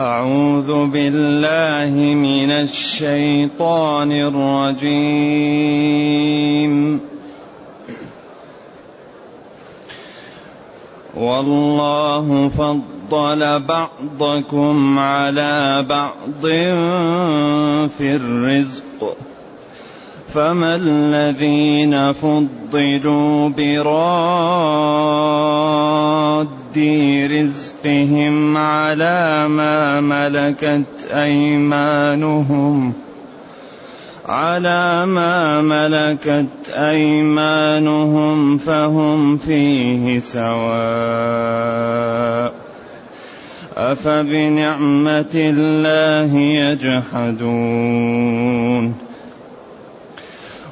أعوذ بالله من الشيطان الرجيم. والله فضل بعضكم على بعض في الرزق. فما الذين فضلوا براد رزقهم على ما ملكت أيمانهم على ما ملكت أيمانهم فهم فيه سواء. أفبنعمة الله يجحدون.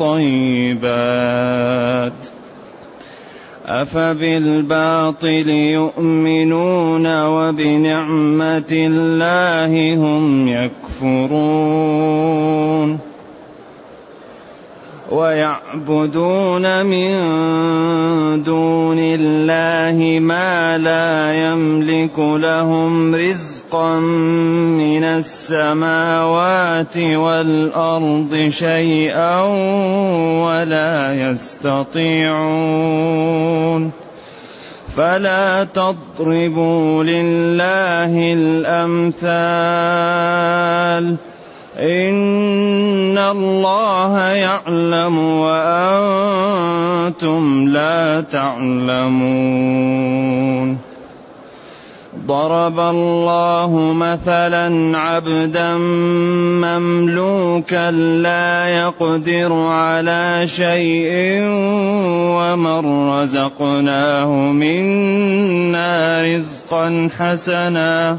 الطيبات. أفبالباطل يؤمنون وبنعمة الله هم يكفرون. ويعبدون من دون الله ما لا يملك لهم رزقا رزقا من السماوات والارض شيئا ولا يستطيعون فلا تضربوا لله الامثال ان الله يعلم وأنتم لا تعلمون ضرب الله مثلا عبدا مملوكا لا يقدر على شيء ومن رزقناه منا رزقا حسنا.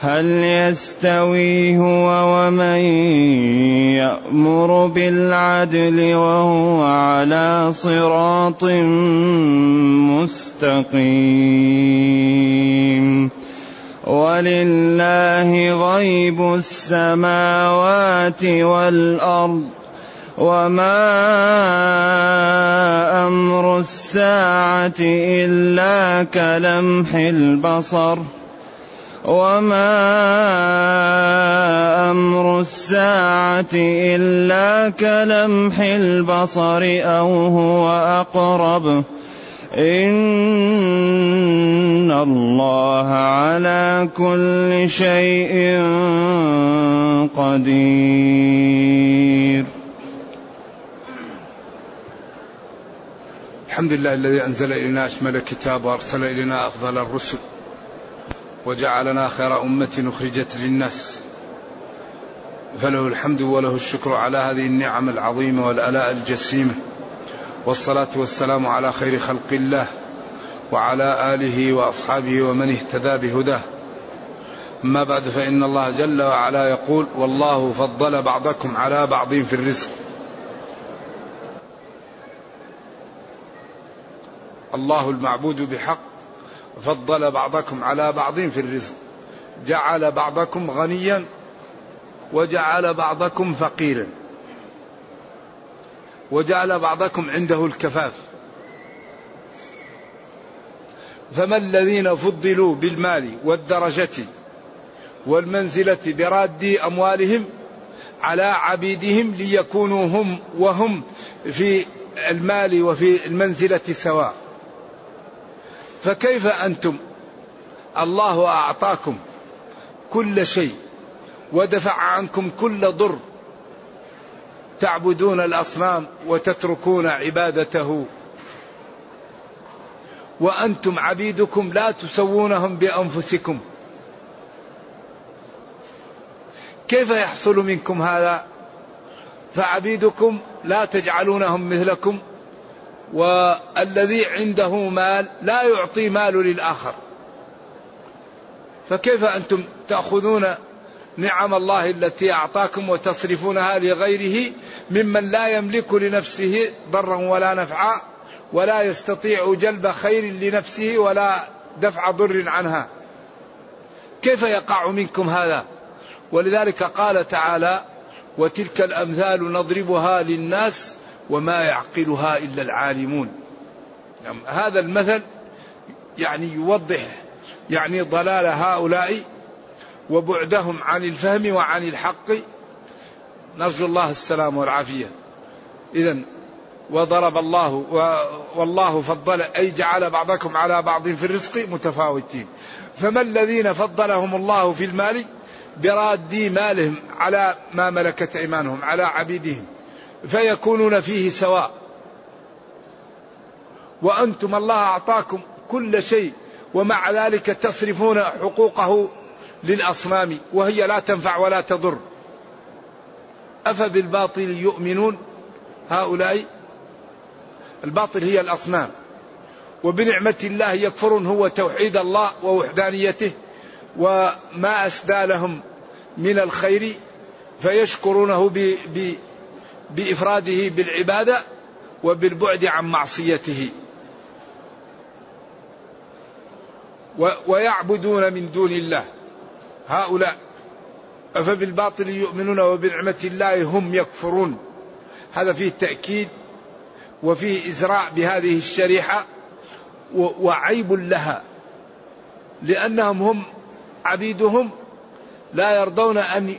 هل يستوي هو ومن يأمر بالعدل وهو على صراط مستقيم؟ ولله غيب السماوات والأرض وما أمر الساعة إلا كلمح البصر. وما أمر الساعة الا كلمح البصر أو هو اقرب ان الله على كل شيء قدير الحمد لله الذي أنزل إلينا أشمل الكتاب وأرسل إلينا أفضل الرسل وجعلنا خير أمة أخرجت للناس. فله الحمد وله الشكر على هذه النعم العظيمة والآلاء الجسيمة. والصلاة والسلام على خير خلق الله وعلى آله وأصحابه ومن اهتدى بهداه. أما بعد فإن الله جل وعلا يقول والله فضل بعضكم على بعض في الرزق. الله المعبود بحق فضل بعضكم على بعض في الرزق. جعل بعضكم غنيا وجعل بعضكم فقيرا. وجعل بعضكم عنده الكفاف. فما الذين فضلوا بالمال والدرجة والمنزلة براد أموالهم على عبيدهم ليكونوا هم وهم في المال وفي المنزلة سواء؟ فكيف أنتم؟ الله أعطاكم كل شيء ودفع عنكم كل ضر. تعبدون الأصنام وتتركون عبادته. وأنتم عبيدكم لا تسوونهم بأنفسكم. كيف يحصل منكم هذا؟ فعبيدكم لا تجعلونهم مثلكم. والذي عنده مال لا يعطي مال للآخر. فكيف أنتم تأخذون نعم الله التي أعطاكم وتصرفونها لغيره ممن لا يملك لنفسه ضرا ولا نفعا ولا يستطيع جلب خير لنفسه ولا دفع ضر عنها؟ كيف يقع منكم هذا؟ ولذلك قال تعالى وتلك الأمثال نضربها للناس وما يعقلها إلا العالمون. يعني هذا المثل يعني يوضح يعني ضلال هؤلاء وبعدهم عن الفهم وعن الحق. نرجو الله السلام والعافية. اذا وضرب الله والله فضل أي جعل بعضكم على بعض في الرزق متفاوتين. فما الذين فضلهم الله في المال؟ برادي مالهم على ما ملكت أيمانهم على عبيدهم. فيكونون فيه سواء. وأنتم الله أعطاكم كل شيء ومع ذلك تصرفون حقوقه للأصنام وهي لا تنفع ولا تضر. أفبالباطل يؤمنون هؤلاء؟ الباطل هي الأصنام. وبنعمة الله يكفرون هو توحيد الله ووحدانيته وما أسدى لهم من الخير فيشكرونه ب ب بإفراده بالعبادة وبالبعد عن معصيته. ويعبدون من دون الله. هؤلاء أفبالباطل يؤمنون وبنعمة الله هم يكفرون. هذا فيه تأكيد وفيه إزراء بهذه الشريحة وعيب لها. لأنهم هم عبيدهم لا يرضون أن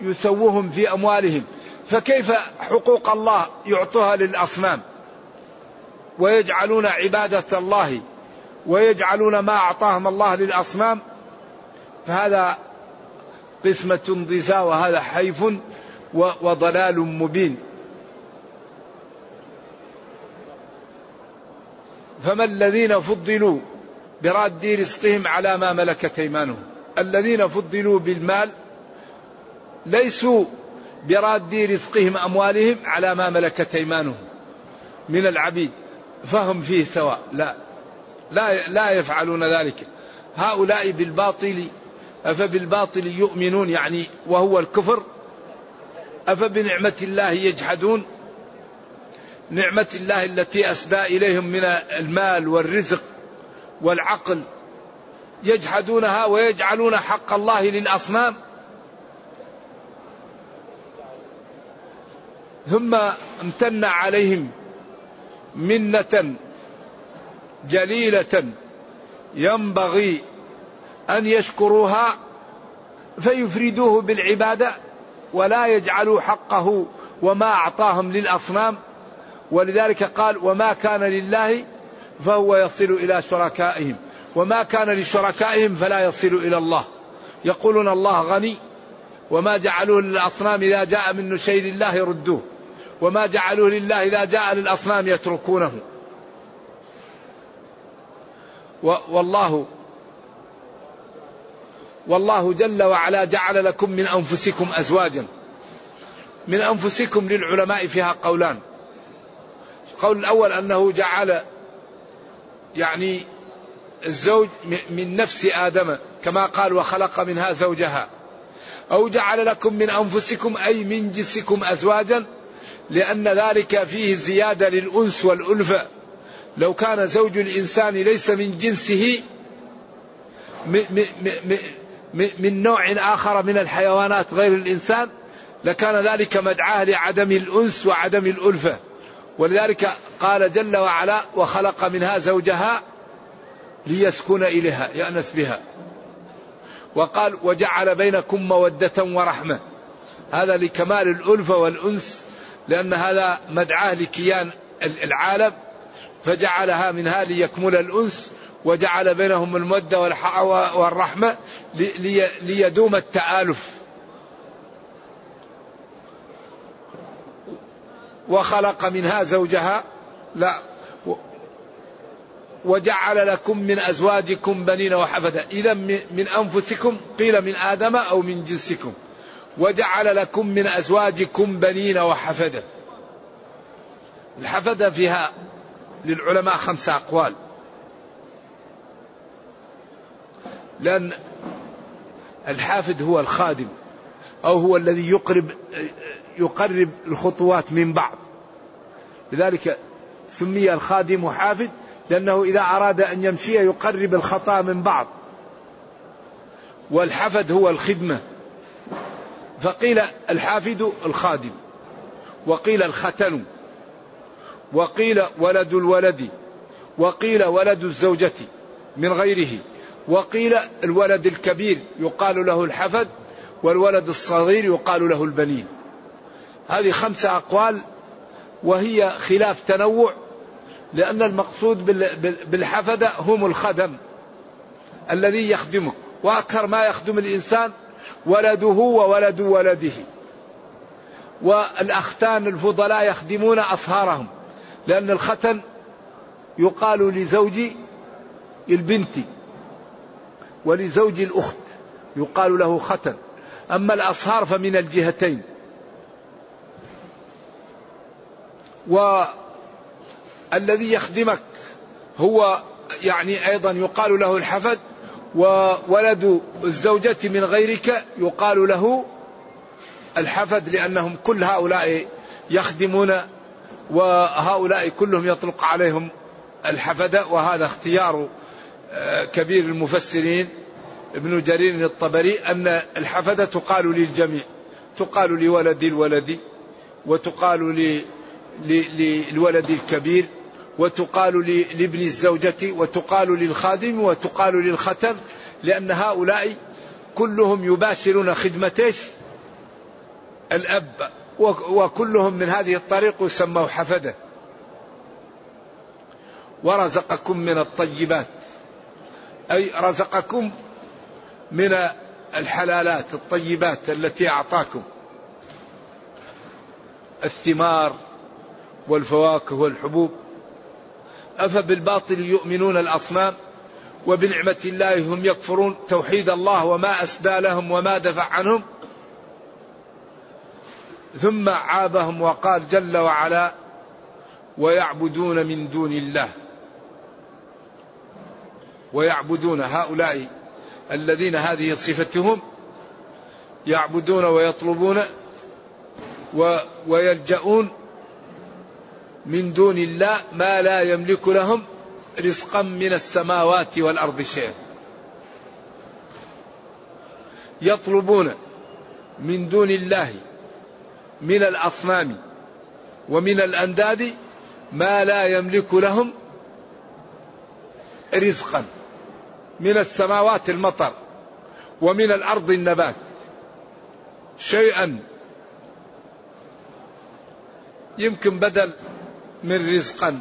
يسووهم في أموالهم. فكيف حقوق الله يعطوها للأصنام؟ ويجعلون عبادة الله ويجعلون ما أعطاهم الله للأصنام؟ فهذا قسمة ضزاء وهذا حيف وضلال مبين. فما الذين فضلوا براد رزقهم على ما ملكت أيمانهم؟ الذين فضلوا بالمال ليسوا براد رزقهم أموالهم على ما ملكت أيمانهم من العبيد فهم فيه سواء لا لا لا يفعلون ذلك. هؤلاء بالباطل أفبالباطل يؤمنون يعني وهو الكفر أفبنعمة الله يجحدون. نعمة الله التي أسدى إليهم من المال والرزق والعقل يجحدونها ويجعلون حق الله للأصنام. ثم امتن عليهم منة جليلة ينبغي أن يشكروها فيفردوه بالعبادة ولا يجعلوا حقه وما أعطاهم للأصنام. ولذلك قال وما كان لله فهو يصل إلى شركائهم وما كان لشركائهم فلا يصل إلى الله. يقولون الله غني وما جعلوه للأصنام إذا جاء منه شيء لله يردوه. وما جعلوه لله إذا جاء للأصنام يتركونه. والله والله جل وعلا جعل لكم من أنفسكم أزواجا. من أنفسكم للعلماء فيها قولان. القول الأول أنه جعل يعني الزوج من نفس آدم كما قال وخلق منها زوجها. أو جعل لكم من أنفسكم أي من جنسكم أزواجا لأن ذلك فيه زيادة للأنس والألفة. لو كان زوج الإنسان ليس من جنسه من نوع آخر من الحيوانات غير الإنسان لكان ذلك مدعاة لعدم الأنس وعدم الألفة. ولذلك قال جل وعلا وخلق منها زوجها ليسكن إليها يأنس بها. وقال وجعل بينكم مودة ورحمة. هذا لكمال الألفة والأنس لأن هذا مدعاه لكيان العالم. فجعلها منها ليكمل الأنس وجعل بينهم المودة والرحمة ليدوم التآلف. وخلق منها زوجها. لا وجعل لكم من أزواجكم بنين وحفدة. إذا من أنفسكم قيل من آدم أو من جنسكم. وجعل لكم من أزواجكم بنين وحفدة. الحفدة فيها للعلماء خمسة أقوال. لأن الحافد هو الخادم أو هو الذي يقرب يقرب الخطوات من بعض. لذلك سمي الخادم حافد لأنه إذا أراد أن يمشي يقرب الخطأ من بعض. والحفد هو الخدمة. فقيل الحافد الخادم. وقيل الختن. وقيل ولد الولد. وقيل ولد الزوجة من غيره. وقيل الولد الكبير يقال له الحفد والولد الصغير يقال له البنين. هذه خمسة أقوال وهي خلاف تنوع لأن المقصود بالحفدة هم الخدم الذي يخدمك وأكثر ما يخدم الإنسان ولده وولد ولده. والأختان الفضلاء يخدمون أصهارهم لأن الختن يقال لزوج البنت ولزوج الأخت يقال له ختن. أما الأصهار فمن الجهتين. والذي يخدمك هو يعني أيضا يقال له الحفد وولد الزوجة من غيرك يقال له الحفد لأنهم كل هؤلاء يخدمون وهؤلاء كلهم يطلق عليهم الحفدة وهذا اختيار آه، كبير المفسرين ابن جرير الطبري أن الحفدة تقال للجميع تقال لولد الولد وتقال للولد الكبير. وتقال لابن الزوجة وتقال للخادم وتقال للختم لأن هؤلاء كلهم يباشرون خدمة الأب وكلهم من هذه الطريق يسموا حفدة. ورزقكم من الطيبات أي رزقكم من الحلالات الطيبات التي أعطاكم. الثمار والفواكه والحبوب. أفبالباطل يؤمنون الأصنام وبنعمة الله هم يكفرون توحيد الله وما أسدى لهم وما دفع عنهم ثم عابهم وقال جل وعلا ويعبدون من دون الله ويعبدون هؤلاء الذين هذه صفتهم يعبدون ويطلبون ويلجؤون من دون الله ما لا يملك لهم رزقا من السماوات والأرض شيئا. يطلبون من دون الله من الأصنام ومن الأنداد ما لا يملك لهم رزقا من السماوات المطر ومن الأرض النبات شيئا. يمكن بدل من رزقا.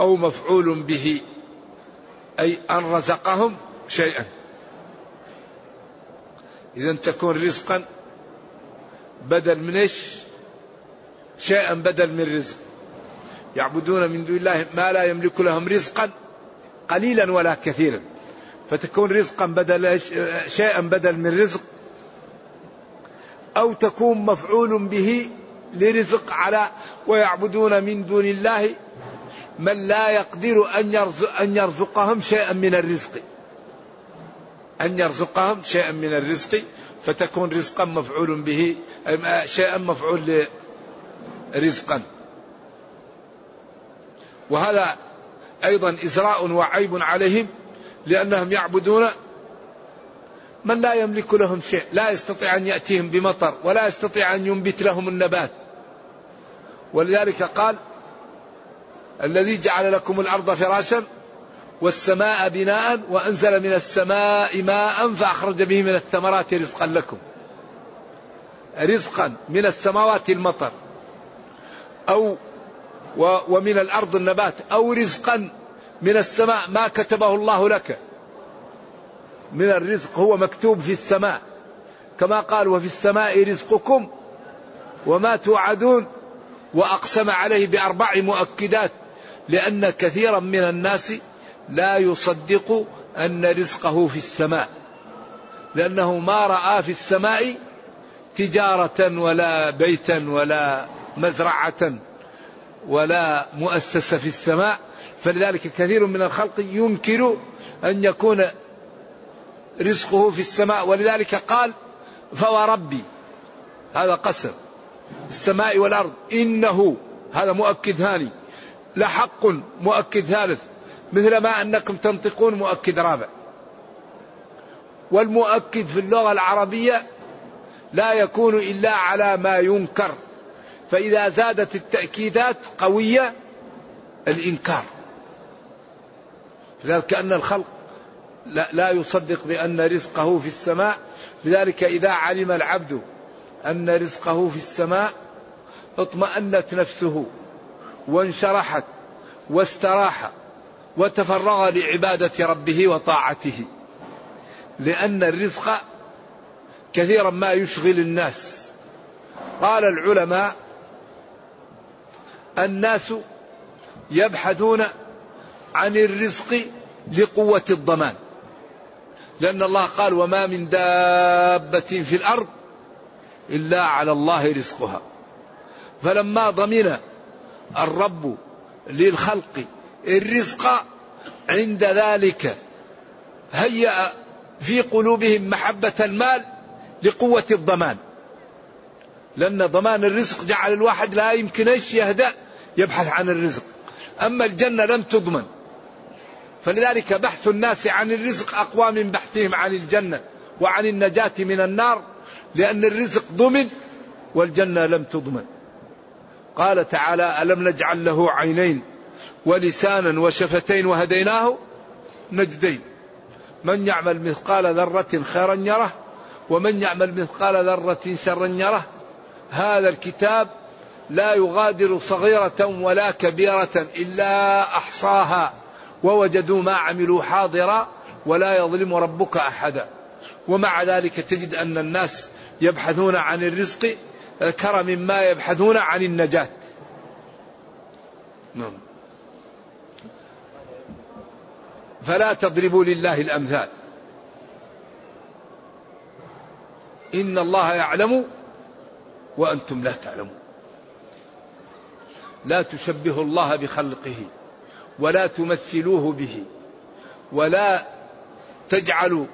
أو مفعول به. أي أن رزقهم شيئا. اذا تكون رزقا بدل من إيش؟ شيئا بدل من رزق. يعبدون من دون الله ما لا يملك لهم رزقا قليلا ولا كثيرا. فتكون رزقا بدل شيئا بدل من رزق أو تكون مفعول به لرزق على ويعبدون من دون الله من لا يقدر أن, يرزق أن يرزقهم شيئا من الرزق. أن يرزقهم شيئا من الرزق فتكون رزقا مفعول به شيئا مفعول رزقا. وهذا أيضا إزراء وعيب عليهم لأنهم يعبدون من لا يملك لهم شيء. لا يستطيع أن يأتيهم بمطر ولا يستطيع أن ينبت لهم النبات. ولذلك قال الذي جعل لكم الأرض فراشا والسماء بناء وأنزل من السماء ماء فأخرج به من الثمرات رزقا لكم. رزقا من السماوات المطر. أو ومن الأرض النبات. أو رزقا من السماء ما كتبه الله لك. من الرزق هو مكتوب في السماء. كما قال وفي السماء رزقكم وما توعدون. وأقسم عليه بأربع مؤكدات لأن كثيرا من الناس لا يصدق أن رزقه في السماء. لأنه ما رأى في السماء تجارة ولا بيتا ولا مزرعة ولا مؤسسة في السماء. فلذلك كثير من الخلق ينكر أن يكون رزقه في السماء ولذلك قال فوربي هذا قسم. السماء والأرض. إنه هذا مؤكد ثاني. لحق مؤكد ثالث. مثل ما أنكم تنطقون مؤكد رابع. والمؤكد في اللغة العربية لا يكون إلا على ما ينكر. فإذا زادت التأكيدات قوية الإنكار. لذلك كأن الخلق لا, لا يصدق بأن رزقه في السماء. لذلك إذا علم العبد أن رزقه في السماء اطمأنت نفسه وانشرحت واستراح وتفرغ لعبادة ربه وطاعته. لأن الرزق كثيرا ما يشغل الناس. قال العلماء الناس يبحثون عن الرزق لقوة الضمان. لأن الله قال وما من دابة في الأرض إلا على الله رزقها. فلما ضمن الرب للخلق الرزق عند ذلك هيأ في قلوبهم محبة المال لقوة الضمان. لأن ضمان الرزق جعل الواحد لا يمكن يهدأ يبحث عن الرزق. أما الجنة لم تضمن. فلذلك بحث الناس عن الرزق أقوى من بحثهم عن الجنة وعن النجاة من النار لأن الرزق ضمن والجنة لم تضمن. قال تعالى ألم نجعل له عينين ولسانا وشفتين وهديناه نجدين. من يعمل مثقال ذرة خيرا يره ومن يعمل مثقال ذرة شرا يره. هذا الكتاب لا يغادر صغيرة ولا كبيرة إلا أحصاها. ووجدوا ما عملوا حاضرا ولا يظلم ربك أحدا. ومع ذلك تجد أن الناس يبحثون عن الرزق كرم ما يبحثون عن النجاة. نعم. فلا تضربوا لله الأمثال. إن الله يعلم وأنتم لا تعلمون. لا تشبهوا الله بخلقه. ولا تمثلوه به ولا تجعلوا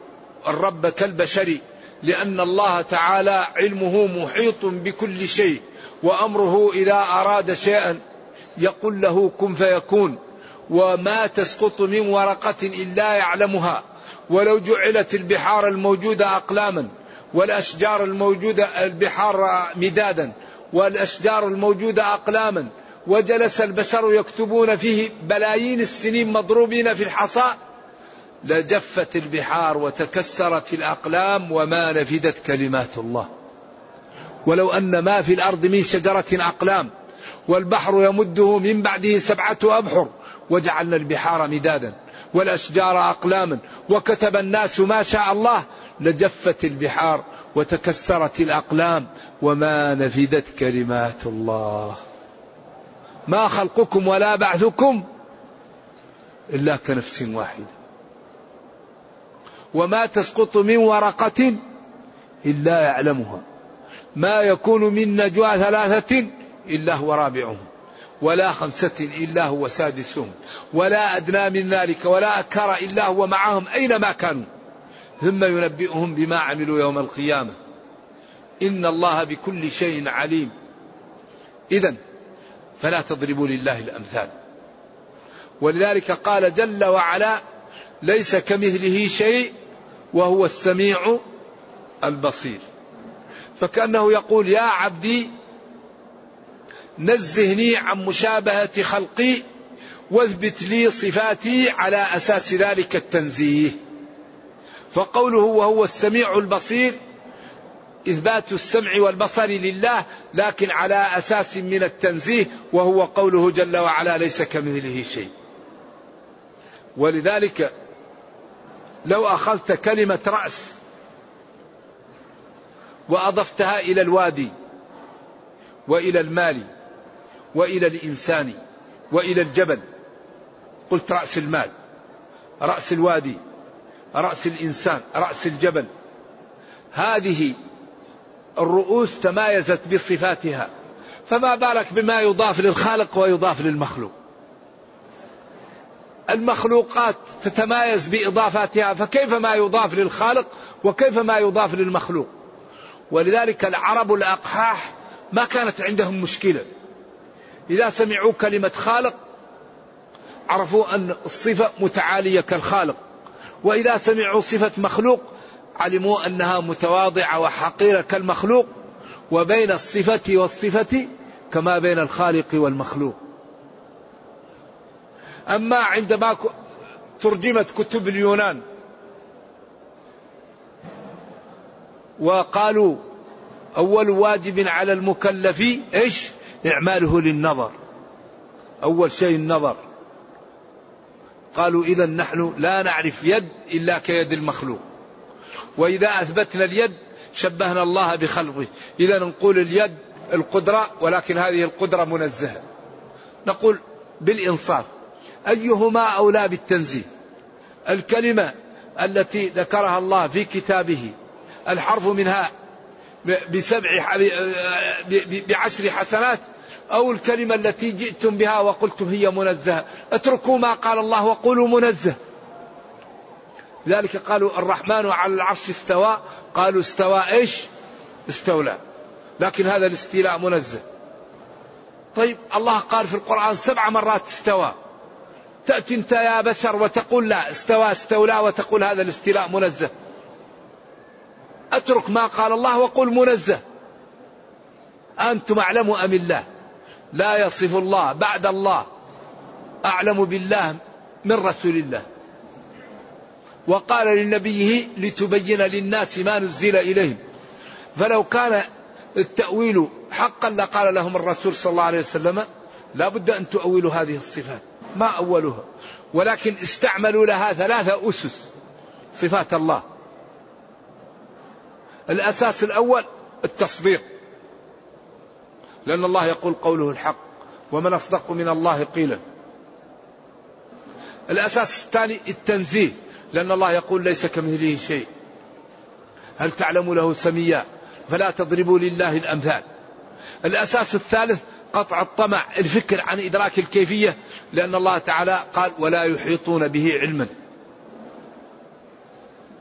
الرب كالبشر لأن الله تعالى علمه محيط بكل شيء وأمره إذا أراد شيئا يقول له كن فيكون وما تسقط من ورقة إلا يعلمها ولو جعلت البحار الموجودة أقلاما والأشجار الموجودة البحار مدادا والأشجار الموجودة أقلاما وجلس البشر يكتبون فيه بلايين السنين مضروبين في الحصى لجفت البحار وتكسرت الأقلام وما نفدت كلمات الله. ولو أن ما في الأرض من شجرة أقلام والبحر يمده من بعده سبعة أبحر وجعلنا البحار مدادا والأشجار أقلاما وكتب الناس ما شاء الله لجفت البحار وتكسرت الأقلام وما نفدت كلمات الله. ما خلقكم ولا بعثكم إلا كنفس واحدة. وما تسقط من ورقة إلا يعلمها. ما يكون من نجوى ثلاثة إلا هو رابعهم. ولا خمسة إلا هو سادسهم. ولا أدنى من ذلك ولا أكثر إلا هو معهم أينما كانوا. ثم ينبئهم بما عملوا يوم القيامة. إن الله بكل شيء عليم. إذا فلا تضربوا لله الأمثال. ولذلك قال جل وعلا ليس كمثله شيء وهو السميع البصير. فكأنه يقول يا عبدي نزهني عن مشابهة خلقي واثبت لي صفاتي على أساس ذلك التنزيه. فقوله وهو السميع البصير إثبات السمع والبصر لله لكن على أساس من التنزيه وهو قوله جل وعلا ليس كمثله شيء. ولذلك لو أخذت كلمة رأس وأضفتها إلى الوادي وإلى المال وإلى الإنسان وإلى الجبل قلت رأس المال رأس الوادي رأس الإنسان رأس الجبل. هذه الرؤوس تمايزت بصفاتها. فما بالك بما يضاف للخالق ويضاف للمخلوق. المخلوقات تتمايز بإضافاتها فكيف ما يضاف للخالق وكيف ما يضاف للمخلوق؟ ولذلك العرب الأقحاح ما كانت عندهم مشكلة. إذا سمعوا كلمة خالق عرفوا أن الصفة متعالية كالخالق. وإذا سمعوا صفة مخلوق علموا أنها متواضعة وحقيرة كالمخلوق وبين الصفة والصفة كما بين الخالق والمخلوق. أما عندما ترجمت كتب اليونان وقالوا أول واجب على المكلف إيش؟ إعماله للنظر. أول شيء النظر. قالوا إذا نحن لا نعرف يد إلا كيد المخلوق. وإذا أثبتنا اليد شبهنا الله بخلقه. إذا نقول اليد القدرة ولكن هذه القدرة منزهة. نقول بالإنصاف. أيهما أولى بالتنزيه؟ الكلمة التي ذكرها الله في كتابه الحرف منها بسبع بعشر حسنات أو الكلمة التي جئتم بها وقلتم هي منزهة. اتركوا ما قال الله وقولوا منزه. لذلك قالوا الرحمن على العرش استوى. قالوا استوى إيش؟ استولى. لكن هذا الاستيلاء منزه. طيب الله قال في القرآن سبع مرات استوى. تأتي أنت يا بشر وتقول لا استوى استولى وتقول هذا الاستيلاء منزه. أترك ما قال الله وقل منزه. أنتم أعلم أم الله؟ لا يصف الله بعد الله. أعلم بالله من رسول الله. وقال لنبيه لتبين للناس ما نزل إليهم. فلو كان التأويل حقا لقال لهم الرسول صلى الله عليه وسلم لا بد أن تؤولوا هذه الصفات. ما أولها ولكن استعملوا لها ثلاثة أسس صفات الله. الأساس الأول التصديق. لأن الله يقول قوله الحق ومن أصدق من الله قيلا. الأساس الثاني التنزيه. لأن الله يقول ليس كمثله شيء. هل تعلم له سميا؟ فلا تضربوا لله الأمثال. الأساس الثالث قطع الطمع الفكر عن إدراك الكيفية لأن الله تعالى قال ولا يحيطون به علما.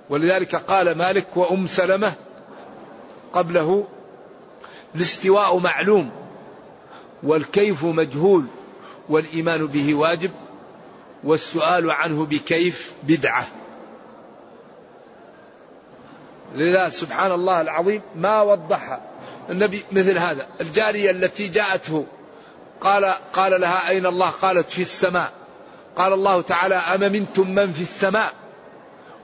ولذلك قال مالك وأم سلمة قبله الاستواء معلوم والكيف مجهول والإيمان به واجب. والسؤال عنه بكيف بدعة. لذا سبحان الله العظيم ما وضحها النبي مثل هذا. الجارية التي جاءته قال قال لها أين الله؟ قالت في السماء. قال الله تعالى أم منتم من في السماء؟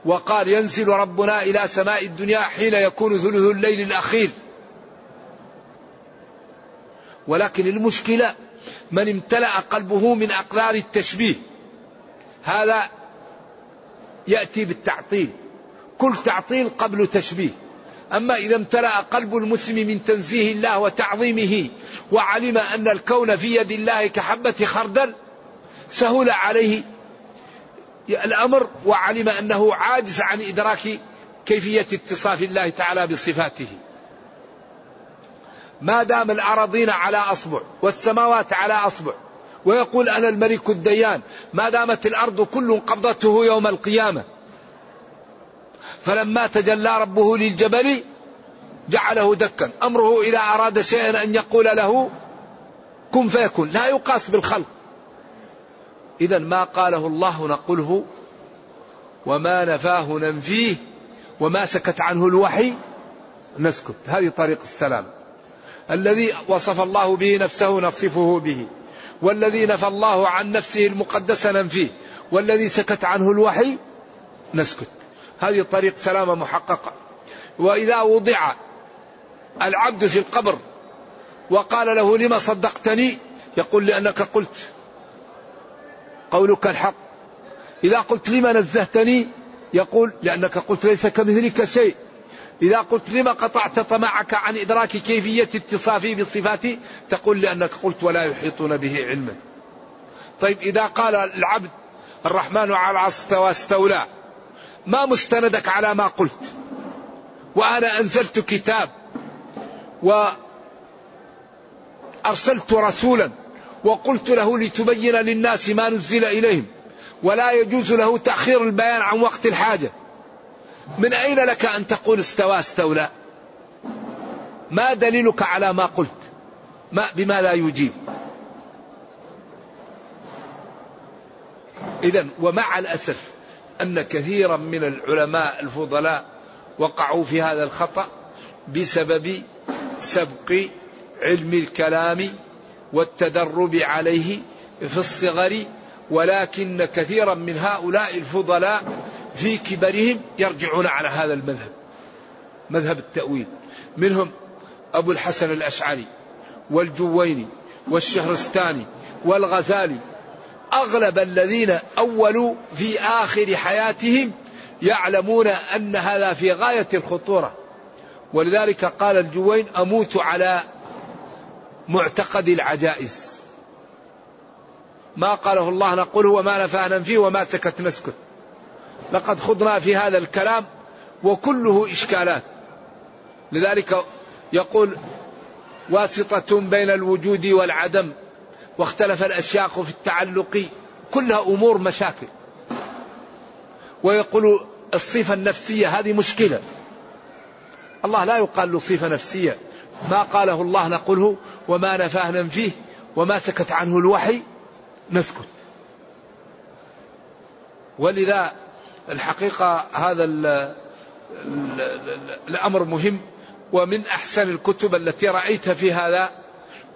وقال ينزل ربنا إلى سماء الدنيا حين يكون ثلث الليل الأخير. ولكن المشكلة من امتلأ قلبه من أقدار التشبيه. هذا يأتي بالتعطيل كل تعطيل قبل تشبيه. أما إذا امتلأ قلب المسلم من تنزيه الله وتعظيمه وعلم أن الكون في يد الله كحبة خردل سهل عليه الأمر وعلم أنه عاجز عن إدراك كيفية اتصاف الله تعالى بصفاته. ما دام الأراضين على أصبع والسماوات على أصبع ويقول أنا الملك الديان ما دامت الأرض كل قبضته يوم القيامة. فلما تجلى ربه للجبل جعله دكا. أمره إذا أراد شيئا أن يقول له كن فيكون. لا يقاس بالخلق. إذا ما قاله الله نقله وما نفاه ننفيه وما سكت عنه الوحي. نسكت. هذه طريق السلام. الذي وصف الله به نفسه نصفه به. والذي نفى الله عن نفسه المقدسة ننفيه والذي سكت عنه الوحي نسكت. هذه طريق سلامة محققة. وإذا وضع العبد في القبر وقال له لما صدقتني؟ يقول لأنك قلت قولك الحق. إذا قلت لما نزهتني؟ يقول لأنك قلت ليس كمثلك شيء. إذا قلت لما قطعت طمعك عن إدراك كيفية اتصافي بصفاتي؟ تقول لأنك قلت ولا يحيطون به علما. طيب إذا قال العبد الرحمن على استوى استولى ما مستندك على ما قلت؟ وأنا أنزلت كتاب وأرسلت رسولا وقلت له لتبين للناس ما نزل إليهم ولا يجوز له تأخير البيان عن وقت الحاجة. من أين لك أن تقول استوى استولى؟ ما دليلك على ما قلت؟ ما بما لا يجيب. إذا ومع الأسف أن كثيرا من العلماء الفضلاء وقعوا في هذا الخطأ بسبب سبق علم الكلام والتدرب عليه في الصغر ولكن كثيرا من هؤلاء الفضلاء في كبرهم يرجعون على هذا المذهب مذهب التأويل. منهم أبو الحسن الأشعري والجويني والشهرستاني والغزالي. أغلب الذين أولوا في آخر حياتهم يعلمون أن هذا في غاية الخطورة. ولذلك قال الجوين أموت على معتقد العجائز. ما قاله الله نقوله وما نفعنا فيه وما سكت نسكت لقد خضنا في هذا الكلام وكله إشكالات. لذلك يقول واسطة بين الوجود والعدم واختلف الأشياخ في التعلق كلها أمور مشاكل. ويقول الصفة النفسية هذه مشكلة. الله لا يقال له صفة نفسية. ما قاله الله نقوله وما نفاه ننفيه وما سكت عنه الوحي نسكت. ولذا الحقيقة هذا الأمر مهم ومن أحسن الكتب التي رأيتها في هذا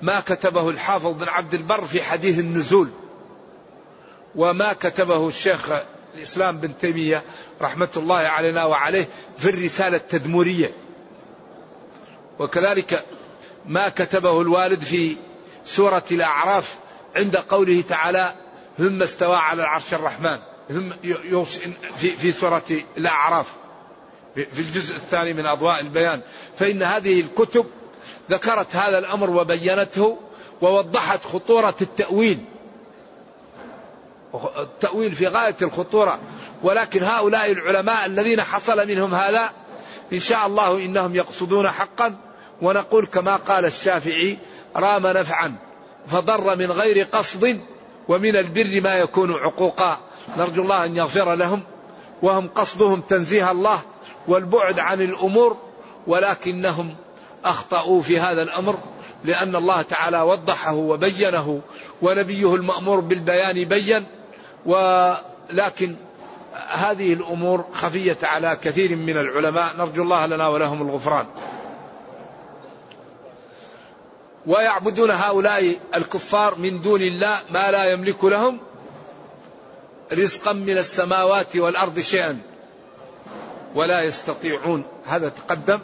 ما كتبه الحافظ بن عبد البر في حديث النزول وما كتبه الشيخ الإسلام بن تيمية رحمة الله علينا وعليه في الرسالة التدمرية وكذلك ما كتبه الوالد في سورة الأعراف عند قوله تعالى ثم استوى على العرش الرحمن ثم في في سورة الأعراف. في الجزء الثاني من أضواء البيان. فإن هذه الكتب ذكرت هذا الأمر وبينته ووضحت خطورة التأويل. التأويل في غاية الخطورة. ولكن هؤلاء العلماء الذين حصل منهم هذا إن شاء الله إنهم يقصدون حقا. ونقول كما قال الشافعي رام نفعا فضر من غير قصد ومن البر ما يكون عقوقا. نرجو الله أن يغفر لهم وهم قصدهم تنزيه الله والبعد عن الأمور ولكنهم أخطأوا في هذا الأمر لأن الله تعالى وضحه وبينه ونبيه المأمور بالبيان بين ولكن هذه الأمور خفية على كثير من العلماء. نرجو الله لنا ولهم الغفران. ويعبدون هؤلاء الكفار من دون الله ما لا يملك لهم رزقا من السماوات والأرض شيئا. ولا يستطيعون. هذا تقدم.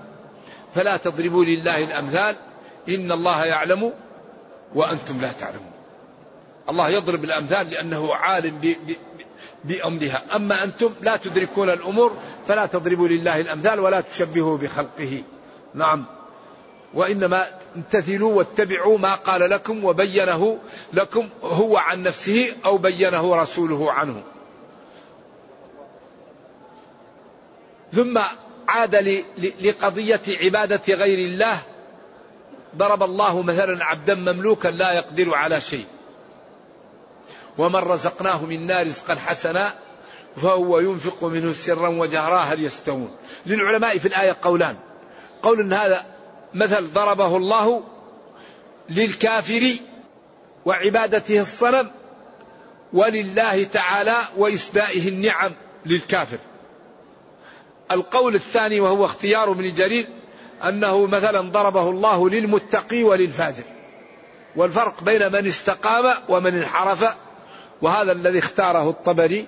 فلا تضربوا لله الأمثال. إن الله يعلم وأنتم لا تعلمون. الله يضرب الأمثال لأنه عالم بأمرها. أما أنتم لا تدركون الأمور فلا تضربوا لله الأمثال ولا تشبهوا بخلقه. نعم. وإنما امتثلوا واتبعوا ما قال لكم وبينه لكم هو عن نفسه أو بينه رسوله عنه. ثم عاد لقضية عبادة غير الله ضرب الله مثلا عبدا مملوكا لا يقدر على شيء. ومن رزقناه منا رزقا حسنا فهو ينفق منه سرا وجهرا هل يستوون؟ للعلماء في الآية قولان. قول إن هذا مثل ضربه الله للكافر وعبادته الصنم ولله تعالى وإسدائه النعم للكافر. القول الثاني وهو اختيار ابن جرير أنه مثلا ضربه الله للمتقي وللفاجر. والفرق بين من استقام ومن انحرف وهذا الذي اختاره الطبري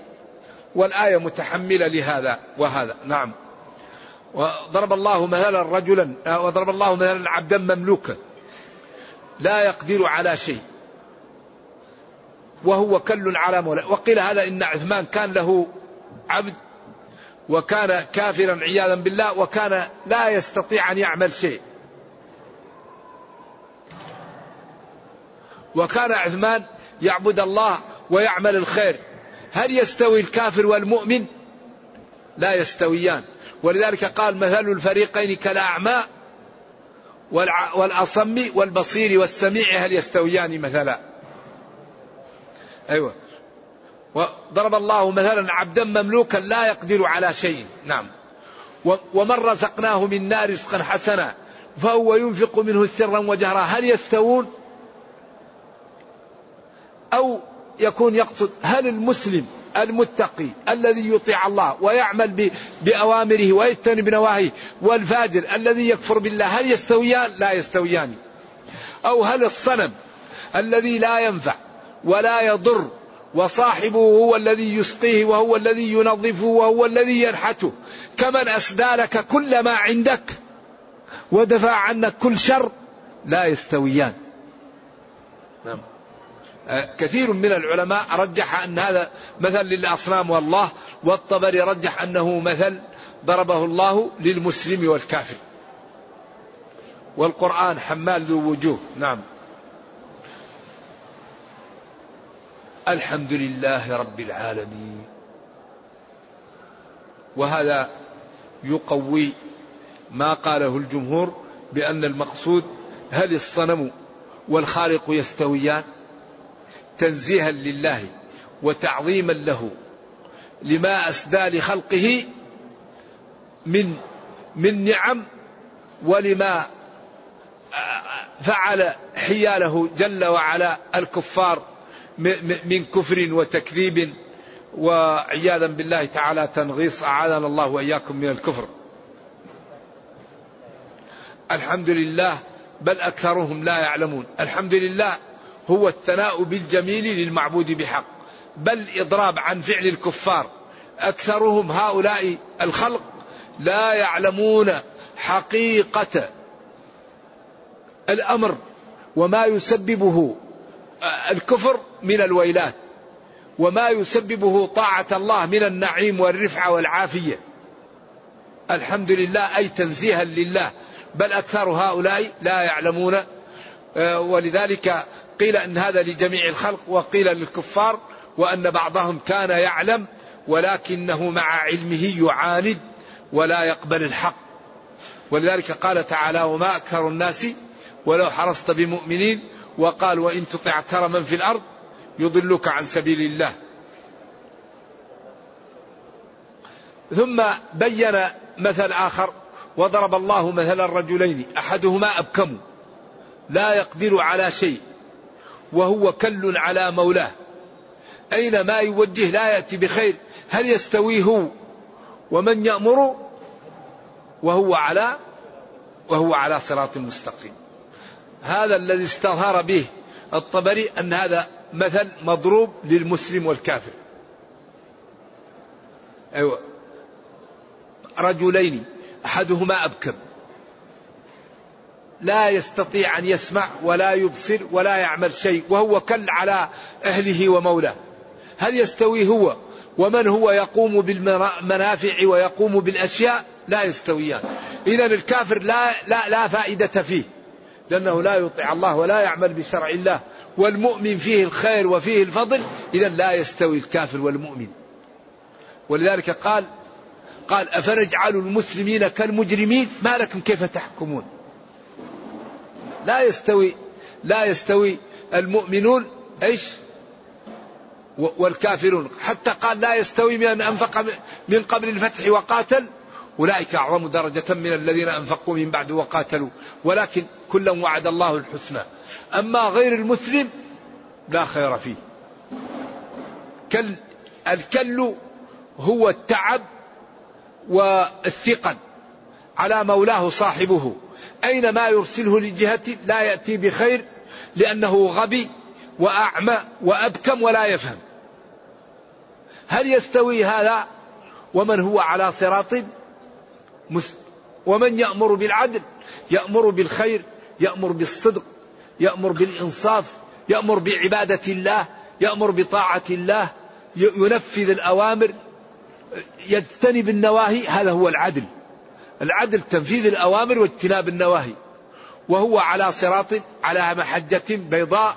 والآية متحملة لهذا وهذا. نعم. وضرب الله مثلا رجلا وضرب الله مثلا عبدا مملوكا. لا يقدر على شيء. وهو كل على مولاه وقيل هذا إن عثمان كان له عبد وكان كافرا عياذا بالله وكان لا يستطيع أن يعمل شيء. وكان عثمان يعبد الله ويعمل الخير. هل يستوي الكافر والمؤمن؟ لا يستويان. ولذلك قال مثل الفريقين كالأعمى والأصم والبصير والسميع هل يستويان مثلا؟ أيوة. وضرب الله مثلا عبدا مملوكا لا يقدر على شيء. نعم. ومن رزقناه منا رزقا حسنا فهو ينفق منه سرا وجهرا. هل يستوون؟ أو يكون يقصد هل المسلم المتقي الذي يطيع الله ويعمل بأوامره ويجتنب نواهيه والفاجر الذي يكفر بالله هل يستويان؟ لا يستويان. أو هل الصنم الذي لا ينفع ولا يضر وصاحبه هو الذي يسقيه وهو الذي ينظفه وهو الذي ينحته كمن أسدى لك كل ما عندك ودفع عنك كل شر؟ لا يستويان. نعم. كثير من العلماء رجح أن هذا مثل للأصنام والله والطبري رجح أنه مثل ضربه الله للمسلم والكافر. والقرآن حمال ذو وجوه. نعم. الحمد لله رب العالمين. وهذا يقوي ما قاله الجمهور بأن المقصود هل الصنم والخالق يستويان؟ تنزيها لله وتعظيما له لما أسدى لخلقه من من نعم ولما فعل حياله جل وعلا الكفار من كفر وتكذيب وعياذا بالله تعالى تنغيص أعاذنا الله وإياكم من الكفر. الحمد لله بل أكثرهم لا يعلمون، الحمد لله هو الثناء بالجميل للمعبود بحق بل إضراب عن فعل الكفار. أكثرهم هؤلاء الخلق لا يعلمون حقيقة الأمر وما يسببه الكفر من الويلات وما يسببه طاعة الله من النعيم والرفعة والعافية. الحمد لله أي تنزيها لله بل أكثر هؤلاء لا يعلمون. آه، ولذلك قيل أن هذا لجميع الخلق وقيل للكفار وأن بعضهم كان يعلم ولكنه مع علمه يعاند ولا يقبل الحق. ولذلك قال تعالى وما أكثر الناس ولو حرصت بمؤمنين وقال وإن تطع أكثر من في الأرض يضلك عن سبيل الله. ثم بين مثل آخر وضرب الله مثل الرجلين أحدهما أبكم لا يقدر على شيء وهو كل على مولاه. أينما يوجه لا يأتي بخير هل يستوي هو ومن يأمر؟ وهو على وهو على صراط مستقيم. هذا الذي استظهر به الطبري أن هذا مثل مضروب للمسلم والكافر. أيوة. رجلين أحدهما أبكم. لا يستطيع أن يسمع ولا يبصر ولا يعمل شيء وهو كل على أهله ومولاه. هل يستوي هو؟ ومن هو يقوم بالمنافع ويقوم بالأشياء؟ لا يستويان. إذا الكافر لا, لا, لا فائدة فيه لأنه لا يطيع الله ولا يعمل بشرع الله. والمؤمن فيه الخير وفيه الفضل إذا لا يستوي الكافر والمؤمن. ولذلك قال قال أفنجعل المسلمين كالمجرمين؟ ما لكم كيف تحكمون؟ لا يستوي لا يستوي المؤمنون إيش؟ والكافرون. حتى قال لا يستوي من أنفق من قبل الفتح وقاتل أولئك أعظم درجة من الذين أنفقوا من بعد وقاتلوا. ولكن كلا وعد الله الحسنى. أما غير المسلم لا خير فيه. كل الكل هو التعب والثقل على مولاه صاحبه. أينما يرسله لجهة لا يأتي بخير لأنه غبي وأعمى وأبكم ولا يفهم. هل يستوي هذا؟ ومن هو على صراط ومن يأمر بالعدل؟ يأمر بالخير يأمر بالصدق يأمر بالإنصاف يأمر بعبادة الله يأمر بطاعة الله ينفذ الأوامر يجتنب النواهي هذا هو العدل. العدل تنفيذ الأوامر واجتناب النواهي. وهو على صراط على محجة بيضاء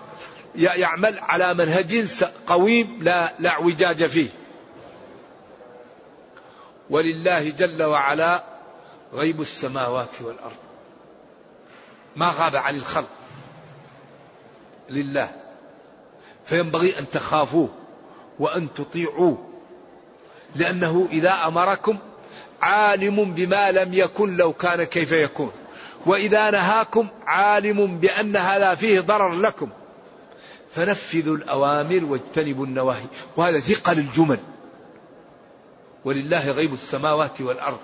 يعمل على منهج قويم لا لا اعوجاج فيه. ولله جل وعلا غيب السماوات والأرض. ما غاب عن الخلق. لله. فينبغي أن تخافوه وأن تطيعوه. لأنه إذا أمركم عالم بما لم يكن لو كان كيف يكون. وإذا نهاكم عالم بان هذا فيه ضرر لكم. فنفذوا الأوامر واجتنبوا النواهي. وهذا ثقل الجمل. ولله غيب السماوات والأرض.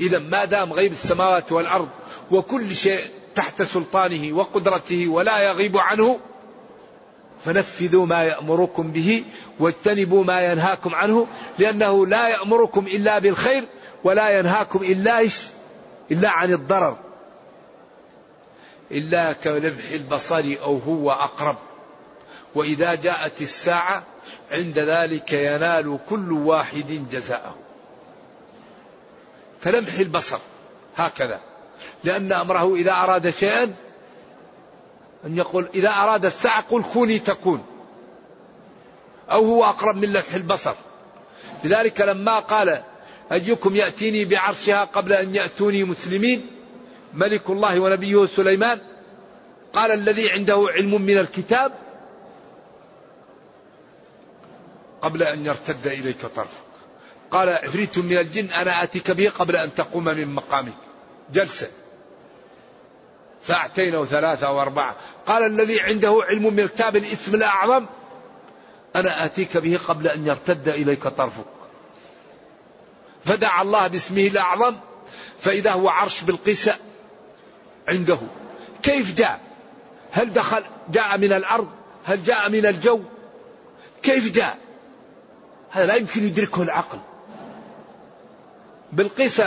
إذا ما دام غيب السماوات والأرض وكل شيء تحت سلطانه وقدرته ولا يغيب عنه فنفذوا ما يأمركم به واجتنبوا ما ينهاكم عنه لأنه لا يأمركم إلا بالخير ولا ينهاكم إلا إيش؟ إلا عن الضرر. إلا كلمح البصر أو هو أقرب. وإذا جاءت الساعة عند ذلك ينال كل واحد جزاءه. كلمح البصر هكذا لأن أمره إذا أراد شيئا أن يقول إذا أراد الساعة قل كوني تكون. أو هو أقرب من لمح البصر. لذلك لما قال أيكم يأتيني بعرشها قبل أن يأتوني مسلمين؟ ملك الله ونبيه سليمان. قال الذي عنده علم من الكتاب قبل أن يرتد إليك طرفك. قال عفريت من الجن أنا آتيك به قبل أن تقوم من مقامك. جلسة. ساعتين أو ثلاثة أو أربعة. قال الذي عنده علم من الكتاب الاسم الأعظم أنا آتيك به قبل أن يرتد إليك طرفك. فدعا الله باسمه الأعظم فإذا هو عرش بالقيس عنده. كيف جاء؟ هل دخل جاء من الأرض؟ هل جاء من الجو؟ كيف جاء؟ هذا لا يمكن يدركه العقل. بلقيس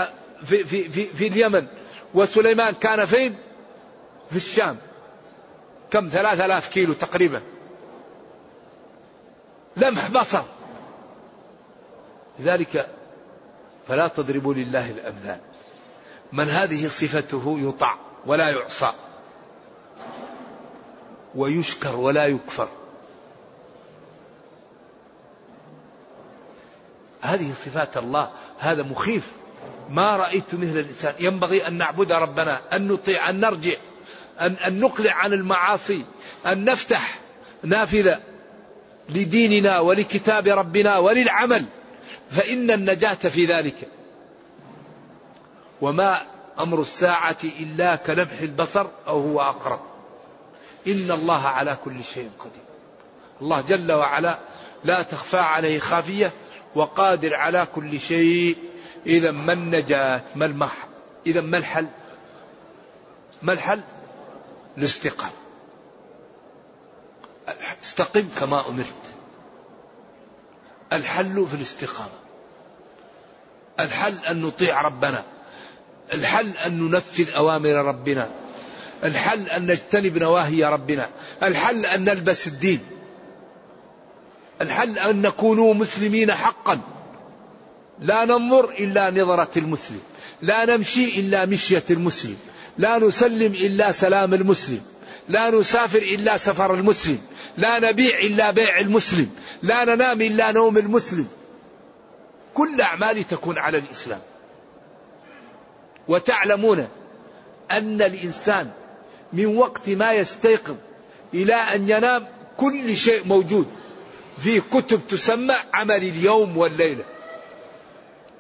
في, في, في, في اليمن وسليمان كان فين؟ في الشام. كم؟ ثلاثة آلاف كيلو تقريبا. لمح بصر. لذلك فلا تضربوا لله الأمثال. من هذه صفته يطاع ولا يعصى. ويشكر ولا يكفر. هذه صفات الله. هذا مخيف. ما رأيت مثل الإنسان. ينبغي أن نعبد ربنا أن نطيع أن نرجع. أن, أن نقلع عن المعاصي أن نفتح نافذة لديننا ولكتاب ربنا وللعمل فإن النجاة في ذلك. وما أمر الساعة إلا كلمح البصر أو هو أقرب. إن الله على كل شيء قدير. الله جل وعلا لا تخفى عليه خافية وقادر على كل شيء. إذا ما النجاة؟ ما المح إذا ما الحل؟ ما الحل؟ الاستقامة. استقم كما أمرت. الحل في الاستقامة. الحل أن نطيع ربنا. الحل أن ننفذ أوامر ربنا. الحل أن نجتنب نواهي ربنا. الحل أن نلبس الدين. الحل أن نكونوا مسلمين حقا. لا ننظر إلا نظرة المسلم. لا نمشي إلا مشية المسلم. لا نسلم إلا سلام المسلم. لا نسافر إلا سفر المسلم. لا نبيع إلا بيع المسلم. لا ننام إلا نوم المسلم. كل أعمالي تكون على الإسلام. وتعلمون أن الإنسان من وقت ما يستيقظ إلى أن ينام كل شيء موجود. في كتب تسمى عمل اليوم والليلة.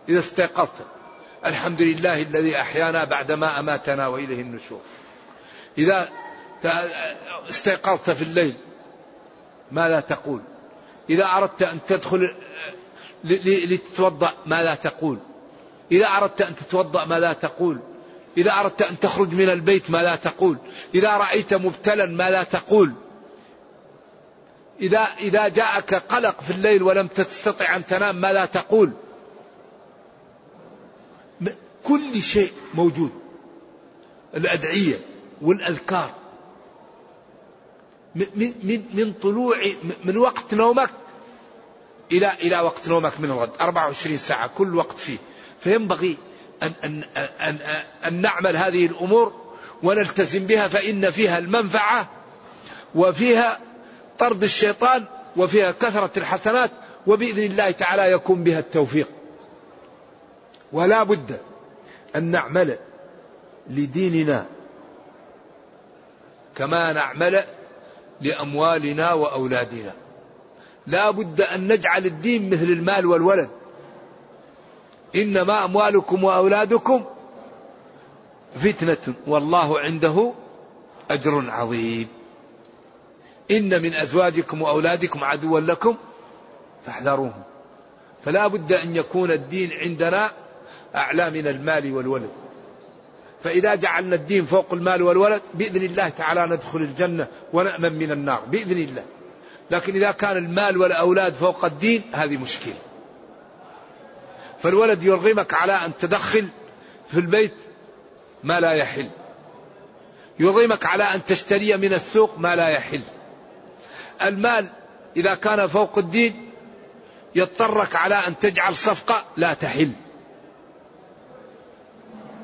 إذا استيقظت. الحمد لله الذي أحيانا بعدما أماتنا وإليه النشور. إذا استيقظت في الليل ماذا تقول؟ إذا أردت أن تدخل لتتوضأ ماذا تقول؟ إذا أردت أن تتوضأ ماذا تقول؟ إذا أردت أن تخرج من البيت ماذا تقول؟ إذا رأيت مبتلا ماذا تقول؟ إذا إذا جاءك قلق في الليل ولم تستطع أن تنام ماذا تقول؟ كل شيء موجود. الأدعية والأذكار. من, من, من طلوع من وقت نومك إلى إلى وقت نومك من الغد. 24 ساعة كل وقت فيه. فينبغي أن, أن, أن, أن نعمل هذه الأمور ونلتزم بها فإن فيها المنفعة وفيها طرد الشيطان وفيها كثرة الحسنات وبإذن الله تعالى يكون بها التوفيق. ولا بد أن نعمل لديننا كما نعمل لأموالنا وأولادنا. لا بد أن نجعل الدين مثل المال والولد. إنما أموالكم وأولادكم فتنة والله عنده أجر عظيم. إن من أزواجكم وأولادكم عدوا لكم فاحذروهم. فلا بد أن يكون الدين عندنا أعلى من المال والولد. فإذا جعلنا الدين فوق المال والولد بإذن الله تعالى ندخل الجنة ونأمن من النار بإذن الله. لكن إذا كان المال والأولاد فوق الدين هذه مشكلة. فالولد يرغمك على أن تدخل في البيت ما لا يحل. يرغمك على أن تشتري من السوق ما لا يحل. المال إذا كان فوق الدين يضطرك على أن تجعل صفقة لا تحل.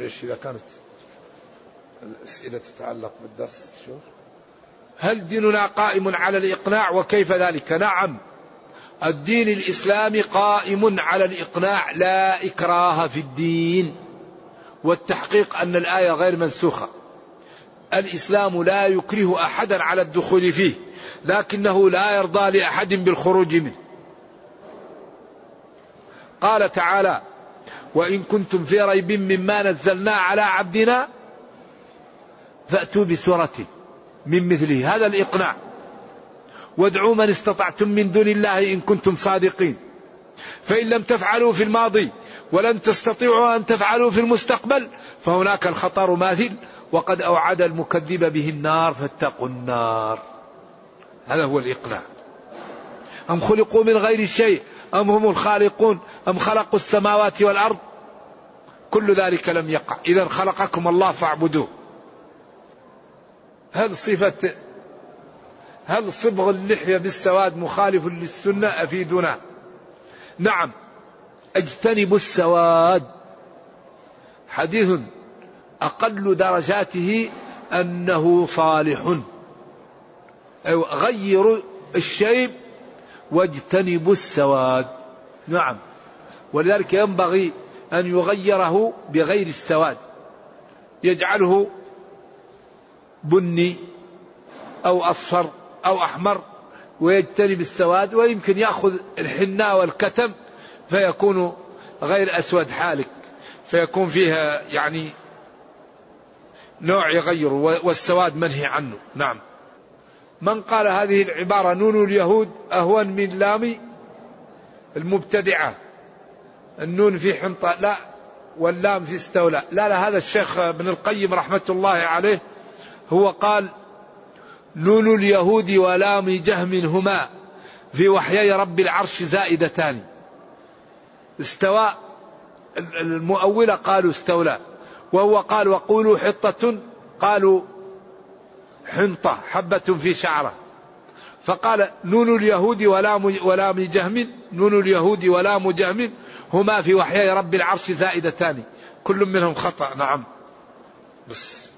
إيش إذا كانت الأسئلة تتعلق بالدرس شوف. هل ديننا قائم على الإقناع وكيف ذلك؟ نعم. الدين الإسلامي قائم على الإقناع لا إكراه في الدين. والتحقيق أن الآية غير منسوخة. الإسلام لا يكره أحدا على الدخول فيه لكنه لا يرضى لأحد بالخروج منه. قال تعالى وإن كنتم في ريب مما نزلنا على عبدنا فأتوا بسورة من مثله. هذا الإقناع. وادعوا من استطعتم من دون الله إن كنتم صادقين. فإن لم تفعلوا في الماضي ولن تستطيعوا أن تفعلوا في المستقبل فهناك الخطر ماثل وقد أوعد المكذب به النار فاتقوا النار. هذا هو الإقناع. أم خلقوا من غير شيء؟ أم هم الخالقون؟ أم خلقوا السماوات والأرض؟ كل ذلك لم يقع. إذا خلقكم الله فاعبدوه. هل صفة هل صبغ اللحية بالسواد مخالف للسنة أفيدنا؟ نعم. اجتنبوا السواد. حديث أقل درجاته أنه صالح. أيوة غيروا الشيب واجتنبوا السواد. نعم. ولذلك ينبغي أن يغيره بغير السواد. يجعله بني أو أصفر أو أحمر ويجتنب السواد ويمكن يأخذ الحناء والكتم فيكون غير أسود حالك. فيكون فيها يعني نوع يغيره والسواد منهي عنه. نعم. من قال هذه العبارة نون اليهود أهون من لام المبتدعة. النون في حنطة لا واللام في استولى. لا لا هذا الشيخ ابن القيم رحمة الله عليه هو قال نون اليهود ولام جهم هما في وحيي رب العرش زائدتان. استوى المؤولة قالوا استولى. وهو قال وقولوا حطة قالوا حنطة حبة في شعرة. فقال نون اليهود ولام ولام جهم نون اليهود ولام جهم هما في وحيي رب العرش زائدتان. كل منهم خطأ نعم. بس.